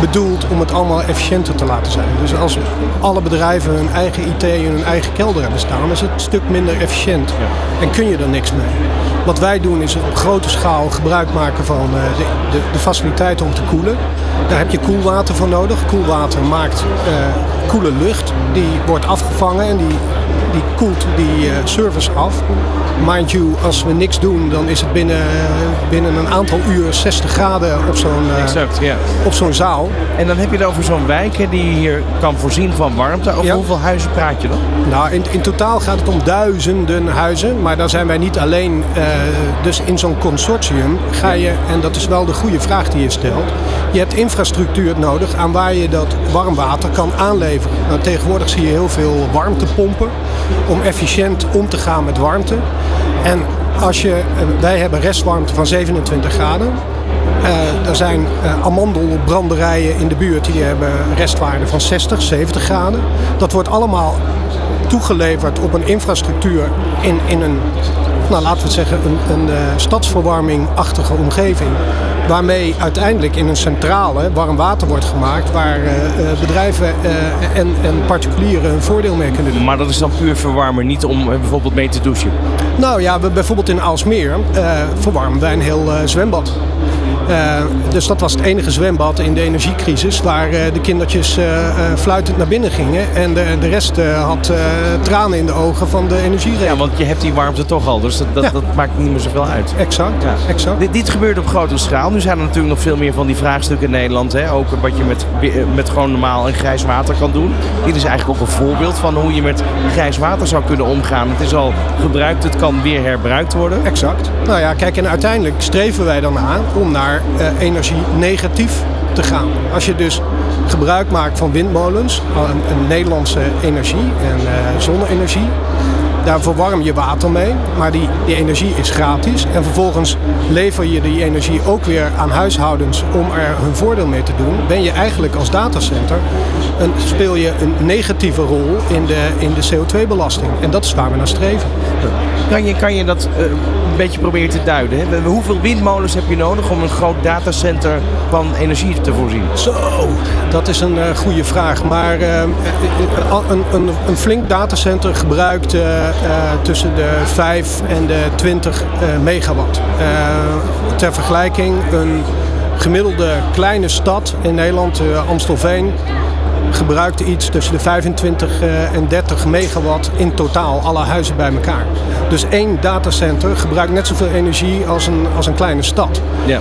bedoeld om het allemaal efficiënter te laten zijn. Dus als alle bedrijven hun eigen IT en hun eigen kelder hebben staan, is het een stuk minder efficiënt. En kun je er niks mee. Wat wij doen is op grote schaal gebruik maken van eh, de, de, de faciliteiten om te koelen. Daar heb je koelwater voor nodig. Koelwater maakt eh, koele lucht. Die wordt afgevangen en die, die koelt die eh, service af. Mind you, als we niks doen, dan is het binnen, binnen een aantal uur 60 graden op zo'n eh, Exact, op zo'n zaal. En dan heb je het over zo'n wijk hè, die hier kan voorzien van warmte. Over Ja. hoeveel huizen praat je dan? Nou, in, in totaal gaat het om duizenden huizen, maar daar zijn wij niet alleen. eh, dus in zo'n consortium ga je, en dat is wel de goede vraag die je stelt, je hebt infrastructuur nodig aan waar je dat warm water kan aanleveren. Nou, tegenwoordig zie je heel veel warmtepompen om efficiënt om te gaan met warmte. En als je, eh, wij hebben restwarmte van 27 graden. Eh, er zijn eh, amandelbranderijen in de buurt die hebben restwaarde van 60, 70 graden. Dat wordt allemaal toegeleverd op een infrastructuur in, in een, nou, laten we het zeggen, een, een eh, stadsverwarming-achtige omgeving. Waarmee uiteindelijk in een centrale warm water wordt gemaakt waar eh, eh, bedrijven en, en particulieren een voordeel mee kunnen doen. Maar dat is dan puur verwarmen, niet om bijvoorbeeld mee te douchen. Nou ja, we, bijvoorbeeld in Aalsmeer verwarmen wij een heel zwembad. Eh, dus dat was het enige zwembad in de energiecrisis waar eh, de kindertjes eh, fluitend naar binnen gingen. En de, de rest had tranen in de ogen van de Ja, energierekening. want je hebt die warmte toch al, dus dat, dat, Ja. dat maakt niet meer zoveel uit. Exact, Ja. exact. Dit, dit gebeurt op grote schaal. Nu zijn er natuurlijk nog veel meer van die vraagstukken in Nederland. Hè? Ook wat je met, met gewoon normaal en grijs water kan doen. Dit is eigenlijk ook een voorbeeld van hoe je met grijs water zou kunnen omgaan. Het is al gebruikt, het kan weer herbruikt worden. Exact. Nou ja, kijk, en uiteindelijk streven wij dan aan om naar eh, energie negatief te gaan. Als je dus gebruik maakt van windmolens, een, een Nederlandse energie en eh zonne-energie, Daar verwarm je water mee, maar die, die energie is gratis. En vervolgens lever je die energie ook weer aan huishoudens om er hun voordeel mee te doen. Ben je eigenlijk als datacenter, een, speel je een negatieve rol in de, in de CO2-belasting. En dat is waar we naar streven. Kan je, kan je dat eh, een beetje proberen te duiden? Hè? Hoeveel windmolens heb je nodig om een groot datacenter van energie te voorzien? Zo, dat is een uh, goede vraag. Maar uh, een, een, een, flink datacenter gebruikt tussen de 5 en de 20 megawatt. ter vergelijking, een gemiddelde kleine stad in Nederland, Amstelveen, gebruikt iets tussen de 25 en 30 megawatt in totaal, alle huizen bij elkaar. Dus één datacenter gebruikt net zoveel energie als een, als een kleine stad. Ja.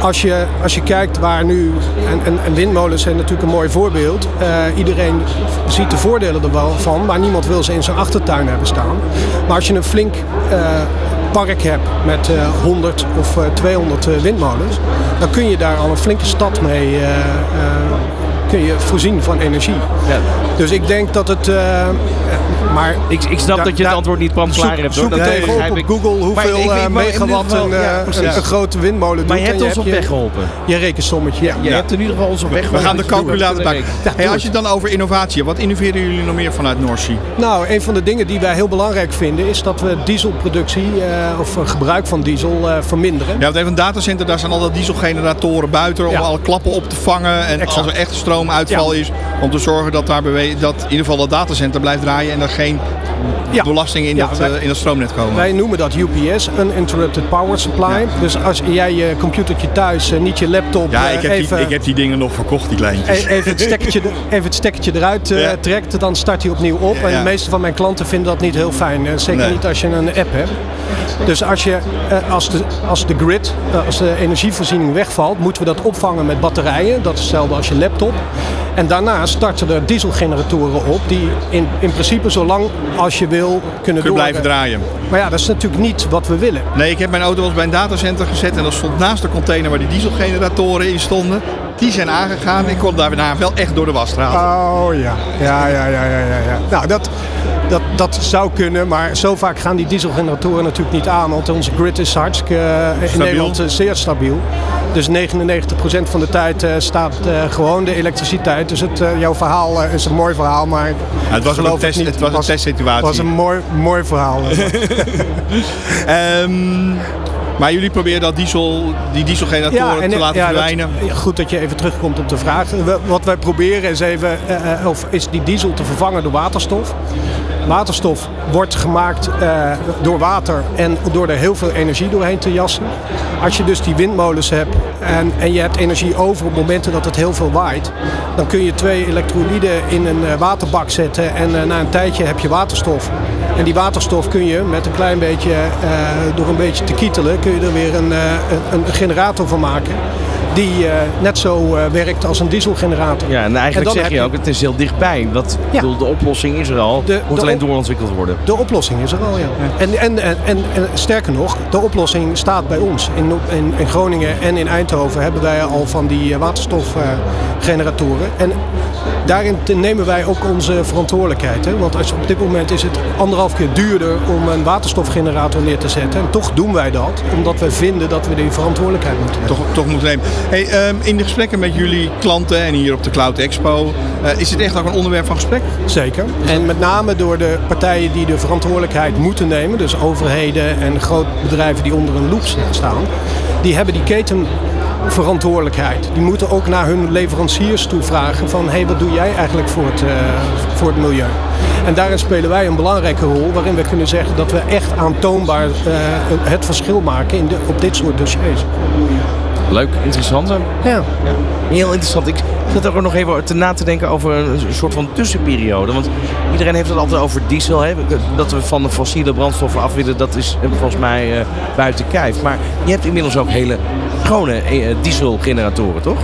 Als, je, als je kijkt waar nu, en, en, en windmolens zijn natuurlijk een mooi voorbeeld. Uh, iedereen ziet de voordelen er wel van, maar niemand wil ze in zijn achtertuin hebben staan. Maar als je een flink uh, park hebt met uh, 100 of 200 windmolens, dan kun je daar al een flinke stad mee kun je voorzien van energie. Ja. Dus ik denk dat het. Uh, maar ik, ik snap dat je het antwoord niet kwam klaar hebt. Zoek het even op Google hoeveel uh, megawatt een, ja, uh, een grote windmolen doet. Maar je hebt ons op weg geholpen. Je rekensommetje. Ja. Je hebt in ieder geval ons op weg geholpen. We gaan de calculator pakken. Hey, als je het dan over innovatie wat innoveren jullie nog meer vanuit Noordzee? Nou, een van de dingen die wij heel belangrijk vinden is dat we dieselproductie of gebruik van diesel verminderen. Ja, want even een datacenter, daar zijn al dat dieselgeneratoren buiten om alle klappen op te vangen. En als er echt stroom uitval is, om te zorgen dat, daar dat in ieder geval dat datacenter blijft draaien en er geen ja. belastingen in, ja, dat, wij, uh, in dat stroomnet komen. Wij noemen dat UPS, Uninterrupted Power Supply. Ja. Dus als jij je computertje thuis, uh, niet je laptop... Ja, ik heb, even, die, ik heb die dingen nog verkocht, die kleintjes. Even het stekkertje, even het stekkertje eruit trekt, dan start hij opnieuw op. En de meeste van mijn klanten vinden dat niet heel fijn. zeker nee. niet als je een app hebt. Dus als, je, als, de, als de grid, als de energievoorziening wegvalt, moeten we dat opvangen met batterijen. Dat is hetzelfde als je laptop. En daarna starten er dieselgeneratoren op die in, in principe zo lang als je wil kunnen Kun blijven draaien. Maar ja, dat is natuurlijk niet wat we willen. Nee, ik heb mijn auto bij een datacenter gezet en dat stond naast de container waar die dieselgeneratoren in stonden. Die zijn aangegaan. Ik kon daarna wel echt door de wasstraat. Oh ja, ja, ja, ja, ja. ja. Nou, dat, dat, dat zou kunnen, maar zo vaak gaan die dieselgeneratoren natuurlijk niet aan. Want onze grid is hartstikke uh, in Nederland uh, zeer stabiel. Dus 99% van de tijd uh, staat gewoon de elektriciteit. Dus het, jouw verhaal is een mooi verhaal, maar ja, het was een test, niet, het was een testsituatie. Het was een mooi, mooi verhaal. um, Maar jullie proberen dat diesel, die dieselgeneratoren ja, te laten ja, verdwijnen. Dat, goed dat je even terugkomt op de vraag. Wat wij proberen is even, uh, of is die diesel te vervangen door waterstof. Waterstof wordt gemaakt uh, door water en door er heel veel energie doorheen te jassen. Als je dus die windmolens hebt en, en je hebt energie over op momenten dat het heel veel waait, dan kun je twee elektrolyden in een uh, waterbak zetten en uh, na een tijdje heb je waterstof. En die waterstof kun je met een klein beetje, door een beetje te kietelen, kun je er weer een, een generator van maken die uh, net zo uh, werkt als een dieselgenerator. Ja, en eigenlijk en zeg je, je ook, het is heel dichtbij. Dat, ja. bedoel, de oplossing is er al, de, moet de alleen doorontwikkeld worden. De oplossing is er al, ja. ja. En, en, en, en, sterker nog, de oplossing staat bij ons. In, in, in Groningen en in Eindhoven hebben wij al van die waterstofgeneratoren. en daarin nemen wij ook onze verantwoordelijkheid. Hè? Want als, op dit moment is het anderhalf keer duurder om een waterstofgenerator neer te zetten. En toch doen wij dat, omdat we vinden dat we die verantwoordelijkheid moeten nemen. Toch, toch moeten nemen. Hey, um, in de gesprekken met jullie klanten en hier op de Cloud Expo, uh, is het echt ook een onderwerp van gesprek? Zeker. En met name door de partijen die de verantwoordelijkheid moeten nemen, dus overheden en grote bedrijven die onder een loep staan, die hebben die keten verantwoordelijkheid. Die moeten ook naar hun leveranciers toe vragen van hé, hey, wat doe jij eigenlijk voor het, uh, voor het milieu? En daarin spelen wij een belangrijke rol waarin we kunnen zeggen dat we echt aantoonbaar uh, het verschil maken in de, op dit soort dossiers. Leuk, interessant. Ja. ja. Heel interessant. Ik zit ook nog even te na te denken over een soort van tussenperiode. Want iedereen heeft het altijd over diesel. Hè? Dat we van de fossiele brandstoffen af willen, dat is volgens mij uh, buiten kijf. Maar je hebt inmiddels ook hele schone uh, dieselgeneratoren, toch?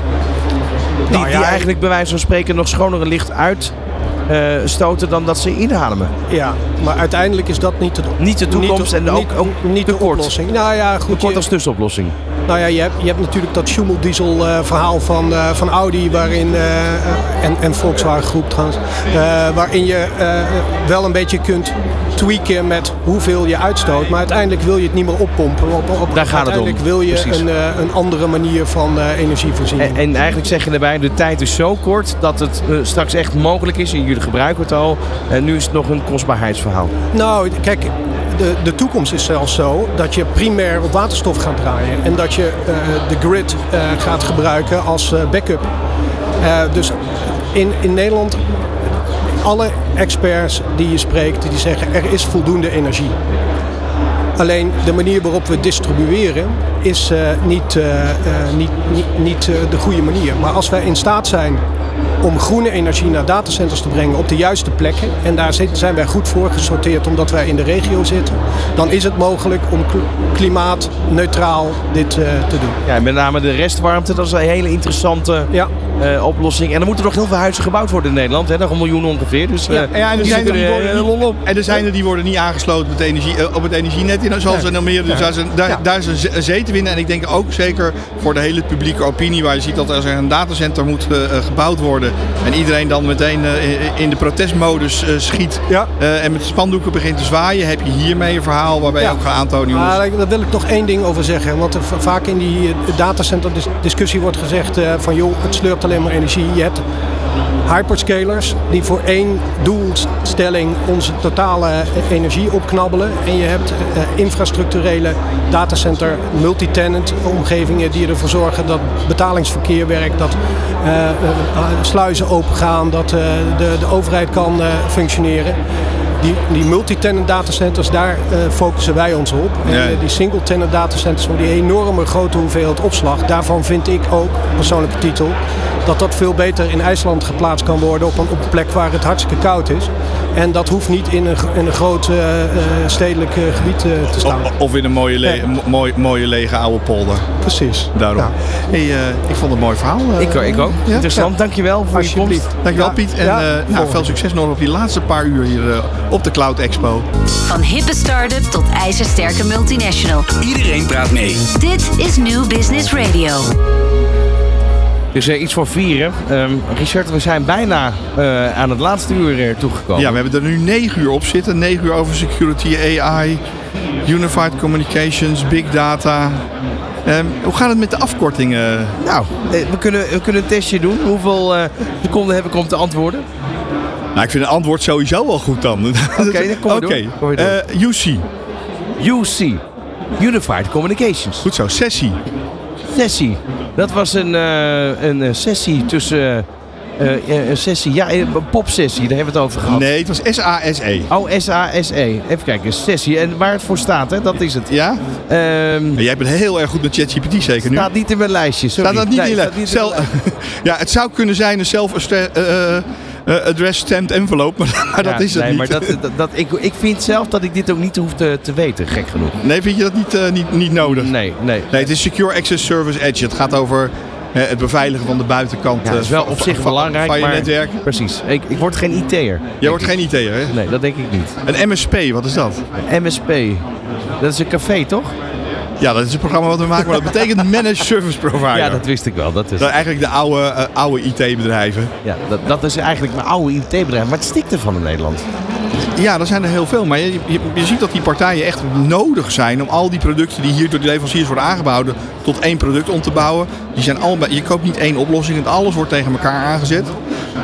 Die, nou ja, die eigenlijk bij wijze van spreken nog schonere licht uit eh, stoten dan dat ze inademen. Ja, maar uiteindelijk is dat niet de, Niet de toekomst en ook, niet, ook niet de kort. oplossing. Nou ja, goed. Kort als tussenoplossing. Nou ja, je hebt, je hebt natuurlijk dat Schumel-diesel eh, verhaal van, eh, van Audi waarin, eh, eh, en, en Volkswagen groep trouwens, eh, waarin je eh, wel een beetje kunt tweaken met hoeveel je uitstoot. Maar uiteindelijk wil je het niet meer oppompen. Op, op, Daar gaat het om. uiteindelijk wil je een, eh, een andere manier van eh, energievoorziening. En, en eigenlijk zeg je erbij, de tijd is zo kort dat het eh, straks echt mogelijk is. En jullie gebruiken het al. En nu is het nog een kostbaarheidsverhaal. Nou, kijk, de, de toekomst is zelfs zo dat je primair op waterstof gaat draaien. En dat je eh, de grid eh, gaat gebruiken als eh, backup. Dus in, in Nederland, alle experts die je spreekt, die zeggen er is voldoende energie. Alleen de manier waarop we distribueren is niet, niet, niet, niet de goede manier. Maar als wij in staat zijn om groene energie naar datacenters te brengen op de juiste plekken, en daar zijn wij goed voor gesorteerd omdat wij in de regio zitten, dan is het mogelijk om kl- klimaatneutraal dit eh, te doen. Ja, met name de restwarmte, dat is een hele interessante Ja. eh, oplossing. En er moeten nog heel veel huizen gebouwd worden in Nederland. Hè? Nog een miljoen ongeveer. Dus, eh, Ja, ja, en er zijn er die worden eh, niet-. En er zijn er die worden niet aangesloten met energie, eh, op het energienet in, zoals in Almere. Dus daar is, een, daar, daar is een zee te winnen. En ik denk ook zeker voor de hele publieke opinie, waar je ziet dat er een datacenter moet eh, eh, gebouwd worden. En iedereen dan meteen eh, in- de protestmodus eh, schiet. Ja. eh, en met spandoeken begint te zwaaien. Heb je hiermee een verhaal waarbij je Ja. ook gaat aantonen, jongens. Maar daar wil ik toch één ding over zeggen. Want er va- vaak in die datacenter dis- discussie wordt gezegd van joh, het sleurt alleen maar energie. Je hebt hyperscalers die voor één doelstelling onze totale energie opknabbelen. En je hebt eh, infrastructurele datacenter, multitenant omgevingen die ervoor zorgen dat betalingsverkeer werkt, dat eh, eh, sluizen opengaan, dat de, de overheid kan functioneren. Die, die multi-tenant datacenters, daar focussen wij ons op. En die single-tenant datacenters die enorme grote hoeveelheid opslag, daarvan vind ik ook, persoonlijke titel, dat dat veel beter in IJsland geplaatst kan worden op een, op een plek waar het hartstikke koud is. En dat hoeft niet in een, in een groot eh, eh, stedelijk eh, gebied eh, te staan. Of, of in een mooie, le- mooi, mooie lege oude polder. Precies. Daarom. Ja. Hey, eh, ik vond het een mooi verhaal. Ik, ik ook. Ja? Interessant. Dankjewel voor je komst. Dankjewel Ja. Piet. En Ja, eh, nou, veel succes nog op die laatste paar uur hier eh, op de Cloud Expo. Van hippe start-up tot ijzersterke multinational. Iedereen praat mee. Dit is New Business Radio. Dus eh, iets voor vieren. Ehm, Richard, we zijn bijna eh, aan het laatste uur eh, toegekomen. Ja, we hebben er nu negen uur op zitten. Negen uur over security, AI, unified communications, big data. Ehm, hoe gaat het met de afkortingen? Nou, we kunnen, we kunnen een testje doen. Hoeveel seconden heb ik om te antwoorden? Nou, ik vind het antwoord sowieso wel goed dan. Oké, dan kom je door. Oké, Kom je door. UC. UC. Unified Communications. Goed zo, sessie. Sessie. Dat was een, eh, een eh, sessie tussen... eh, een sessie, ja, een popsessie, daar hebben we het over gehad. Nee, het was SASE. Oh, S-A-S-E. Even kijken, sessie. En waar het voor staat, hè? dat is het. Ja? Ehm Jij bent heel erg goed met ChatGPT zeker nu? staat niet in mijn lijstje, sorry. Staat dat niet Nee, in je mijn lijstje. ja, het zou kunnen zijn een self-address stamped envelope, maar, maar dat is het nee, niet. maar dat, dat, dat, ik, ik vind zelf dat ik dit ook niet hoef te, te weten, gek genoeg. Nee, vind je dat niet, eh, niet, niet nodig? Nee, nee. Nee, het is Secure Access Service Edge. Het gaat over eh, het beveiligen van de buitenkant Ja, dat is wel eh, op zich belangrijk, van je maar... netwerk. Precies. Ik, ik word geen IT'er. Jij wordt geen IT'er, hè? Nee, dat denk ik niet. Een MSP, wat is dat? MSP. Dat is een café, toch? Ja, dat is een programma wat we maken, maar dat betekent Managed Service Provider. Ja, dat wist ik wel. Dat is, Dat eigenlijk de oude, eh, oude IT-bedrijven. ja, dat, dat is eigenlijk mijn oude IT-bedrijf. Maar het stikt ervan in Nederland. Ja, er zijn er heel veel. Maar je, je, je ziet dat die partijen echt nodig zijn om al die producten die hier door de leveranciers worden aangeboden tot één product om te bouwen. Die zijn allebei, je koopt niet één oplossing, het alles wordt tegen elkaar aangezet.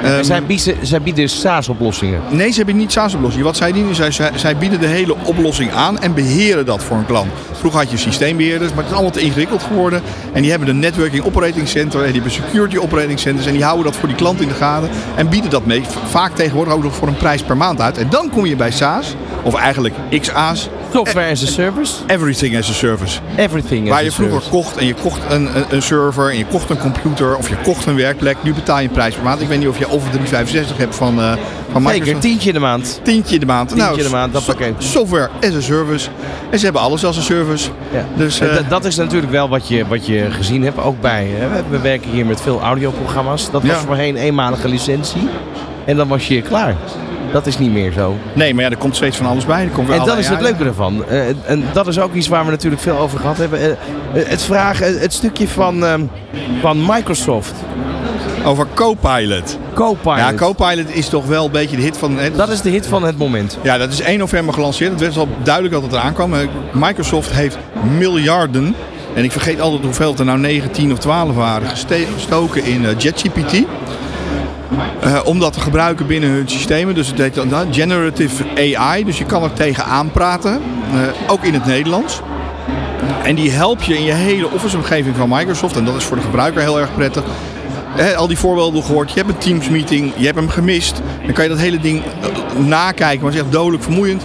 Ehm, zij bieden, zij bieden SaaS-oplossingen. Nee, ze hebben niet SaaS-oplossing. Wat zij doen, zij, zij, zij bieden de hele oplossing aan en beheren dat voor een klant. Vroeger had je systeembeheerders, maar het is allemaal te ingewikkeld geworden. En die hebben de Networking Operating Center en die hebben Security Operating Centers. En die houden dat voor die klant in de gaten en bieden dat mee. Vaak tegenwoordig ook nog voor een prijs per maand uit. En dan kom je bij SaaS, of eigenlijk XA's, Software as a service. Everything as a Service. Everything as Waar je vroeger service. kocht en je kocht een, een, een server en je kocht een computer of je kocht een werkplek. Nu betaal je een prijs per maand. Ik weet niet of je over 365 hebt van, eh van Zeker, Microsoft. tientje in de maand. Tientje in de maand. Tientje in de maand, dat pakket. Software as a service. En ze hebben alles als een service. Ja. Dus, eh, dat- is natuurlijk wel wat je, wat je gezien hebt, ook bij. Hè. We- We werken hier met veel audioprogramma's. Dat was Ja. voorheen eenmalige licentie. En dan was je klaar. Dat is niet meer zo. Nee, maar ja, er komt steeds van alles bij. Er komt En dat is het leuke ervan. Eh, en dat is ook iets waar we natuurlijk veel over gehad hebben. Eh, eh, het vragen, het stukje van, van Microsoft. Over Copilot. Copilot. Ja, Copilot is toch wel een beetje de hit van... hè, dat is de hit van het moment. Ja, dat is 1 november gelanceerd. Het werd al duidelijk dat het eraan kwam. Microsoft heeft miljarden, en ik vergeet altijd hoeveel het er nou 9, 10 of 12 waren, gestoken in JetGPT. Eh, om dat te gebruiken binnen hun systemen. Dus het heet Generative AI. Dus je kan er tegenaan praten. eh, ook in het Nederlands. En die helpt je in je hele Office-omgeving van Microsoft. En dat is voor de gebruiker heel erg prettig. Hè, al die voorbeelden gehoord. Je hebt een Teams-meeting, je hebt hem gemist. Dan kan je dat hele ding eh, nakijken, maar het is echt dodelijk vermoeiend.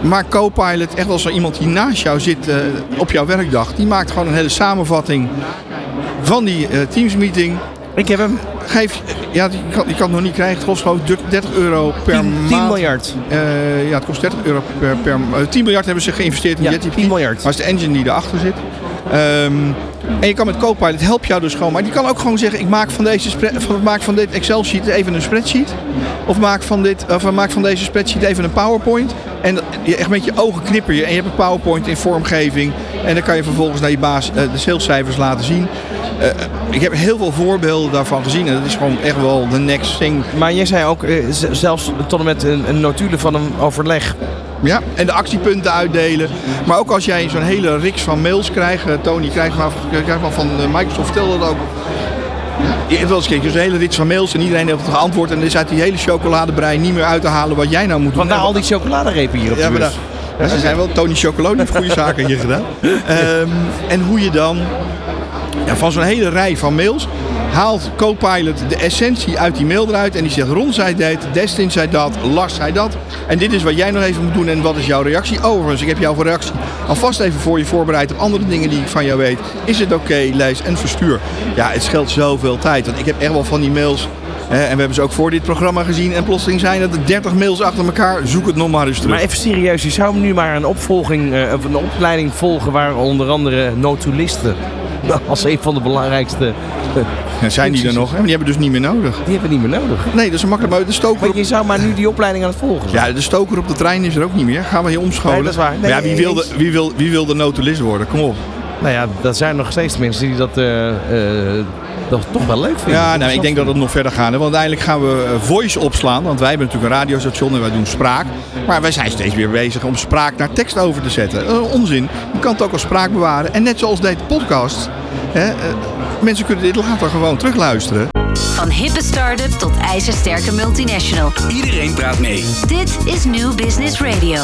Maar Copilot, echt als er iemand die naast jou zit eh, op jouw werkdag, die maakt gewoon een hele samenvatting van die eh, Teams-meeting. Ik heb hem. Geef, ja, die kan, die kan het nog niet krijgen. Het kost geloof ik 30 euro per 10, maand. 10 miljard. Eh, ja, het kost 30 euro per, per eh, 10 miljard hebben ze geïnvesteerd in Ja, JetGPT. 10 miljard. Maar is de engine die erachter zit. Ehm, en je kan met Copilot help jou dus gewoon. Maar die kan ook gewoon zeggen: ik maak van, deze van, maak van dit Excel sheet even een spreadsheet. Of maak van, dit, of maak van deze spreadsheet even een PowerPoint. En je echt met je ogen knipper je. En je hebt een PowerPoint in vormgeving. En dan kan je vervolgens naar je baas eh, de salescijfers laten zien. Eh, ik heb heel veel voorbeelden daarvan gezien. En dat is gewoon echt wel de next thing. Maar jij zei ook, eh, zelfs tot en met een, een notulen van een overleg. Ja, en de actiepunten uitdelen. Maar ook als jij zo'n hele riks van mails krijgt. eh, Tony krijgt maar, krijgt maar van Microsoft vertelde dat ook. Je hebt wel eens gekeken, dus een hele rits van mails en iedereen heeft het geantwoord. En er is uit die hele chocoladebrei niet meer uit te halen wat jij nou moet doen. Vandaar al die chocoladerepen hier op Ja, de maar bus. daar- ja, ze zijn wel Tony Chocolade heeft goede zaken hier gedaan. Ehm, en hoe je dan van zo'n hele rij van mails haalt Copilot de essentie uit die mail eruit. En die zegt, Ron zei dit, Destin zei dat, Lars zei dat. En dit is wat jij nog even moet doen en wat is jouw reactie? Overigens, ik heb jouw reactie alvast even voor je voorbereid op andere dingen die ik van jou weet. Is het oké, lees en verstuur. Ja, het scheelt zoveel tijd. Want ik heb echt wel van die mails... En we hebben ze ook voor dit programma gezien. En plotseling zijn het 30 mails achter elkaar. Zoek het nog maar eens terug. Maar even serieus, je zou nu maar een opvolging, eh, of een opleiding volgen waar onder andere notulisten als een van de belangrijkste. eh, Ja, zijn die er nog? hè? Die hebben dus niet meer nodig. Die hebben niet meer nodig. Nee, dat is makkelijk. Maar de stoker, Maar op, je zou maar nu die opleiding aan het volgen zijn. ja, de stoker op de trein is er ook niet meer. Gaan we hier omscholen? Nee, dat is waar. Nee, ja, wie, eens. wilde, wie, wil, wie wil de notulist worden? Kom op. Nou ja, dat zijn nog steeds mensen die dat, eh, eh, dat toch wel leuk vinden. Ja, nou, ik denk dat het nog verder gaat. hè. Want uiteindelijk gaan we eh, voice opslaan. Want wij hebben natuurlijk een radiostation en wij doen spraak. Maar wij zijn steeds weer bezig om spraak naar tekst over te zetten. Eh, onzin. Je kan het ook als spraak bewaren. En net zoals deze podcast. Hè, eh, mensen kunnen dit later gewoon terugluisteren. Van hippe start-up tot ijzersterke multinational. Iedereen praat mee. Dit is New Business Radio.